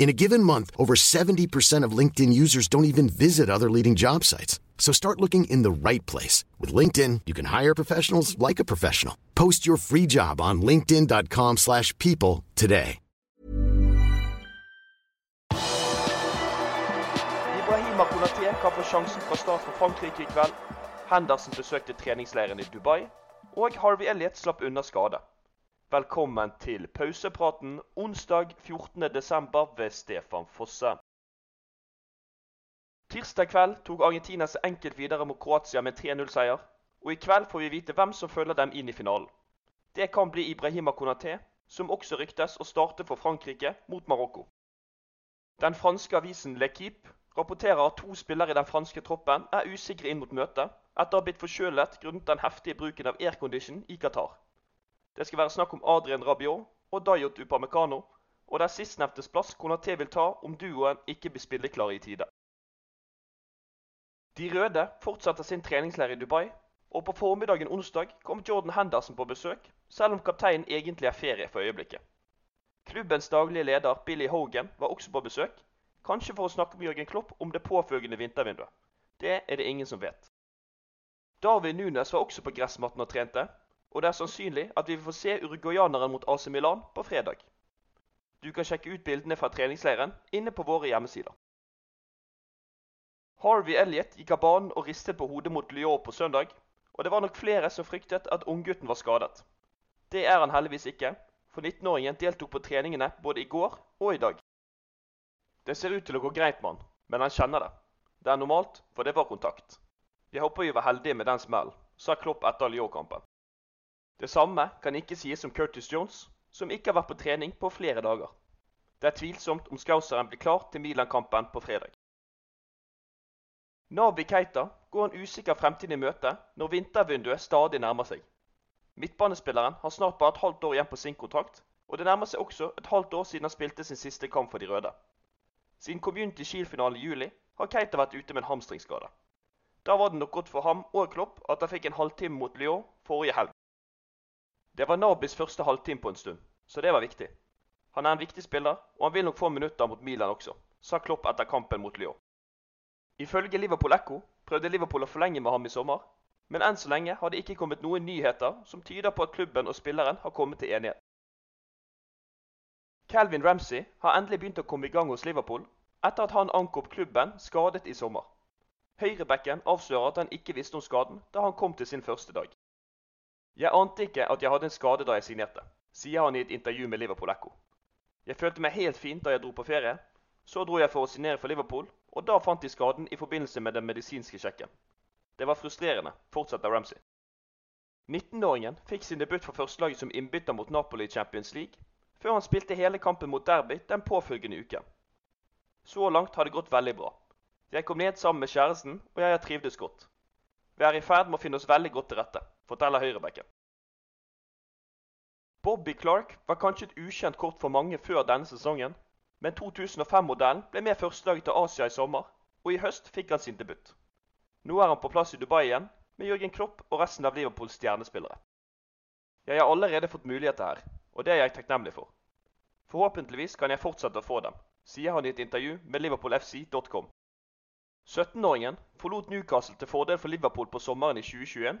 In a given month, over 70% of LinkedIn users don't even visit other leading job sites. So start looking in the right place. With LinkedIn, you can hire professionals like a professional. Post your free job on linkedin.com slash people today. Ibrahima Konaté kan få sjansen fra start for Frankrike i kveld. Henderson besøkte treningsleiren i Dubai. Og Harvey Elliot slapp unna skade. Velkommen til pausepraten onsdag 14.12. ved Stefan Fosse. Tirsdag kveld tok Argentina enkelt videre mot Kroatia med 3-0-seier. Og i kveld får vi vite hvem som følger dem inn i finalen. Det kan bli Ibrahima Konaté, som også ryktes å starte for Frankrike mot Marokko. Den franske avisen L'Equipe rapporterer at to spillere i den franske troppen er usikre inn mot møtet etter å ha blitt forkjølet grunnet den heftige bruken av aircondition i Qatar. Det skal være snakk om Adrien Rabiot og Dayot Upamecano, og det er sistnevntes plass Konaté vil ta om duoen ikke blir spilleklar i tide. De røde fortsetter sin treningsleir i Dubai, og på formiddagen onsdag kom Jordan Henderson på besøk, selv om kapteinen egentlig er ferie for øyeblikket. Klubbens daglige leder Billy Hogan var også på besøk, kanskje for å snakke med Jørgen Klopp om det påfølgende vintervinduet. Det er det ingen som vet. Darwin Nunes var også på gressmatten og trente, og det er sannsynlig at vi vil få se uruguayaneren mot AC Milan på fredag. Du kan sjekke ut bildene fra treningsleiren inne på våre hjemmesider. Harvey Elliot gikk av banen og ristet på hodet mot Lyon på søndag, og det var nok flere som fryktet at unggutten var skadet. Det er han heldigvis ikke, for 19-åringen deltok på treningene både i går og i dag. Det ser ut til å gå greit med han, men han kjenner det. Det er normalt, for det var kontakt. Jeg håper vi var heldige med den smellen, sa Klopp etter Lyon-kampen. Det samme kan ikke sies om Curtis Jones, som ikke har vært på trening på flere dager. Det er tvilsomt om Skauseren blir klar til Milan-kampen på fredag. Nabi Keita går en usikker fremtid i møte når vintervinduet stadig nærmer seg. Midtbanespilleren har snart bare et halvt år igjen på sin kontrakt, og det nærmer seg også et halvt år siden han spilte sin siste kamp for de røde. Siden Community Shield-finalen i juli har Keita vært ute med en hamstringsskade. Da var det nok godt for ham og Klopp at han fikk en halvtime mot Lyon forrige helg. Det var Nabis første halvtime på en stund, så det var viktig. Han er en viktig spiller, og han vil nok få minutter mot Milan også, sa Klopp etter kampen mot Lyon. Ifølge Liverpool Echo prøvde Liverpool å forlenge med ham i sommer, men enn så lenge har det ikke kommet noen nyheter som tyder på at klubben og spilleren har kommet til enighet. Calvin Ramsey har endelig begynt å komme i gang hos Liverpool etter at han ankom klubben skadet i sommer. Høyrebekken avslører at han ikke visste om skaden da han kom til sin første dag. Jeg ante ikke at jeg hadde en skade da jeg signerte, sier han i et intervju med Liverpool Echo. Jeg følte meg helt fint da jeg dro på ferie. Så dro jeg for å signere for Liverpool, og da fant de skaden i forbindelse med den medisinske sjekken. Det var frustrerende, fortsetter Ramsey. 19-åringen fikk sin debut for førstelaget som innbytter mot Napoli i Champions League, før han spilte hele kampen mot Derby den påfølgende uken. Så langt har det gått veldig bra. Jeg kom ned sammen med kjæresten, og jeg har trivdes godt. Vi er i ferd med å finne oss veldig godt til rette, forteller høyrebacken. Bobby Clark var kanskje et ukjent kort for mange før denne sesongen, men 2005-modellen ble med førstelaget til Asia i sommer, og i høst fikk han sin debut. Nå er han på plass i Dubai igjen, med Jørgen Klopp og resten av Liverpools stjernespillere. Jeg har allerede fått muligheter her, og det er jeg takknemlig for. Forhåpentligvis kan jeg fortsette å få dem, sier han i et intervju med liverpoolfc.com. 17-åringen forlot Newcastle til fordel for Liverpool på sommeren i 2021,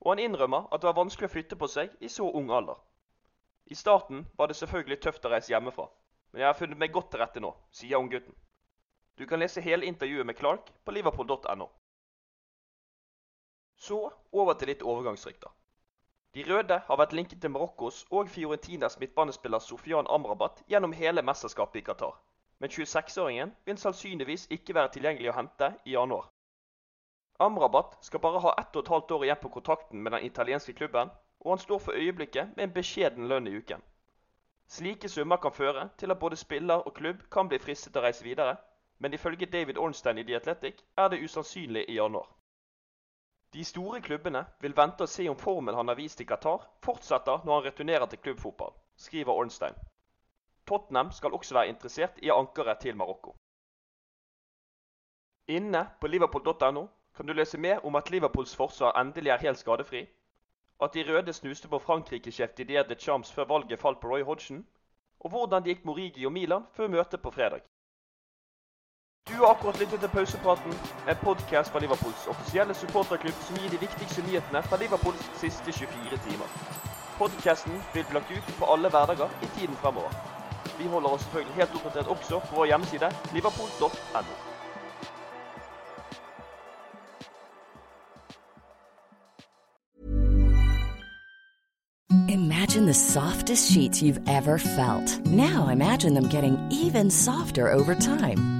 og han innrømmer at det var vanskelig å flytte på seg i så ung alder. I starten var det selvfølgelig tøft å reise hjemmefra, men jeg har funnet meg godt til rette nå, sier unggutten. Du kan lese hele intervjuet med Clark på liverpool.no. Så over til litt overgangsrykter. De røde har vært linket til Marokkos og Fiorentinas midtbanespiller Sofian Amrabat gjennom hele mesterskapet i Qatar, men 26-åringen vil sannsynligvis ikke være tilgjengelig å hente i januar. Amrabat skal bare ha ett og et halvt år igjen på kontrakten med den italienske klubben, og han står for øyeblikket med en beskjeden lønn i uken. Slike summer kan føre til at både spiller og klubb kan bli fristet til å reise videre, men ifølge David Ornstein i The Athletic er det usannsynlig i januar. De store klubbene vil vente og se om formen han har vist i Qatar, fortsetter når han returnerer til klubbfotball, skriver Ornstein. Tottenham skal også være interessert i ankeret til Marokko. Inne på liverpool.no kan du lese mer om at Liverpools forsvar endelig er helt skadefri, at de røde snuste på Frankrike-sjef Didier de Champs før valget falt på Roy Hodgson, og hvordan det gikk Morigi og Milan før møtet på fredag. Du har akkurat lyttet til Pausepraten, en podkast fra Liverpools offisielle supporterklubb som gir de viktigste nyhetene fra Liverpools siste 24 timer. Podkasten blir lagt ut på alle hverdager i tiden fremover. Vi oss selvfølgelig helt oppdatert også på vår hjemmeside liverpool.no. Imagine the softest sheets you've ever felt. Now imagine them getting even softer over time.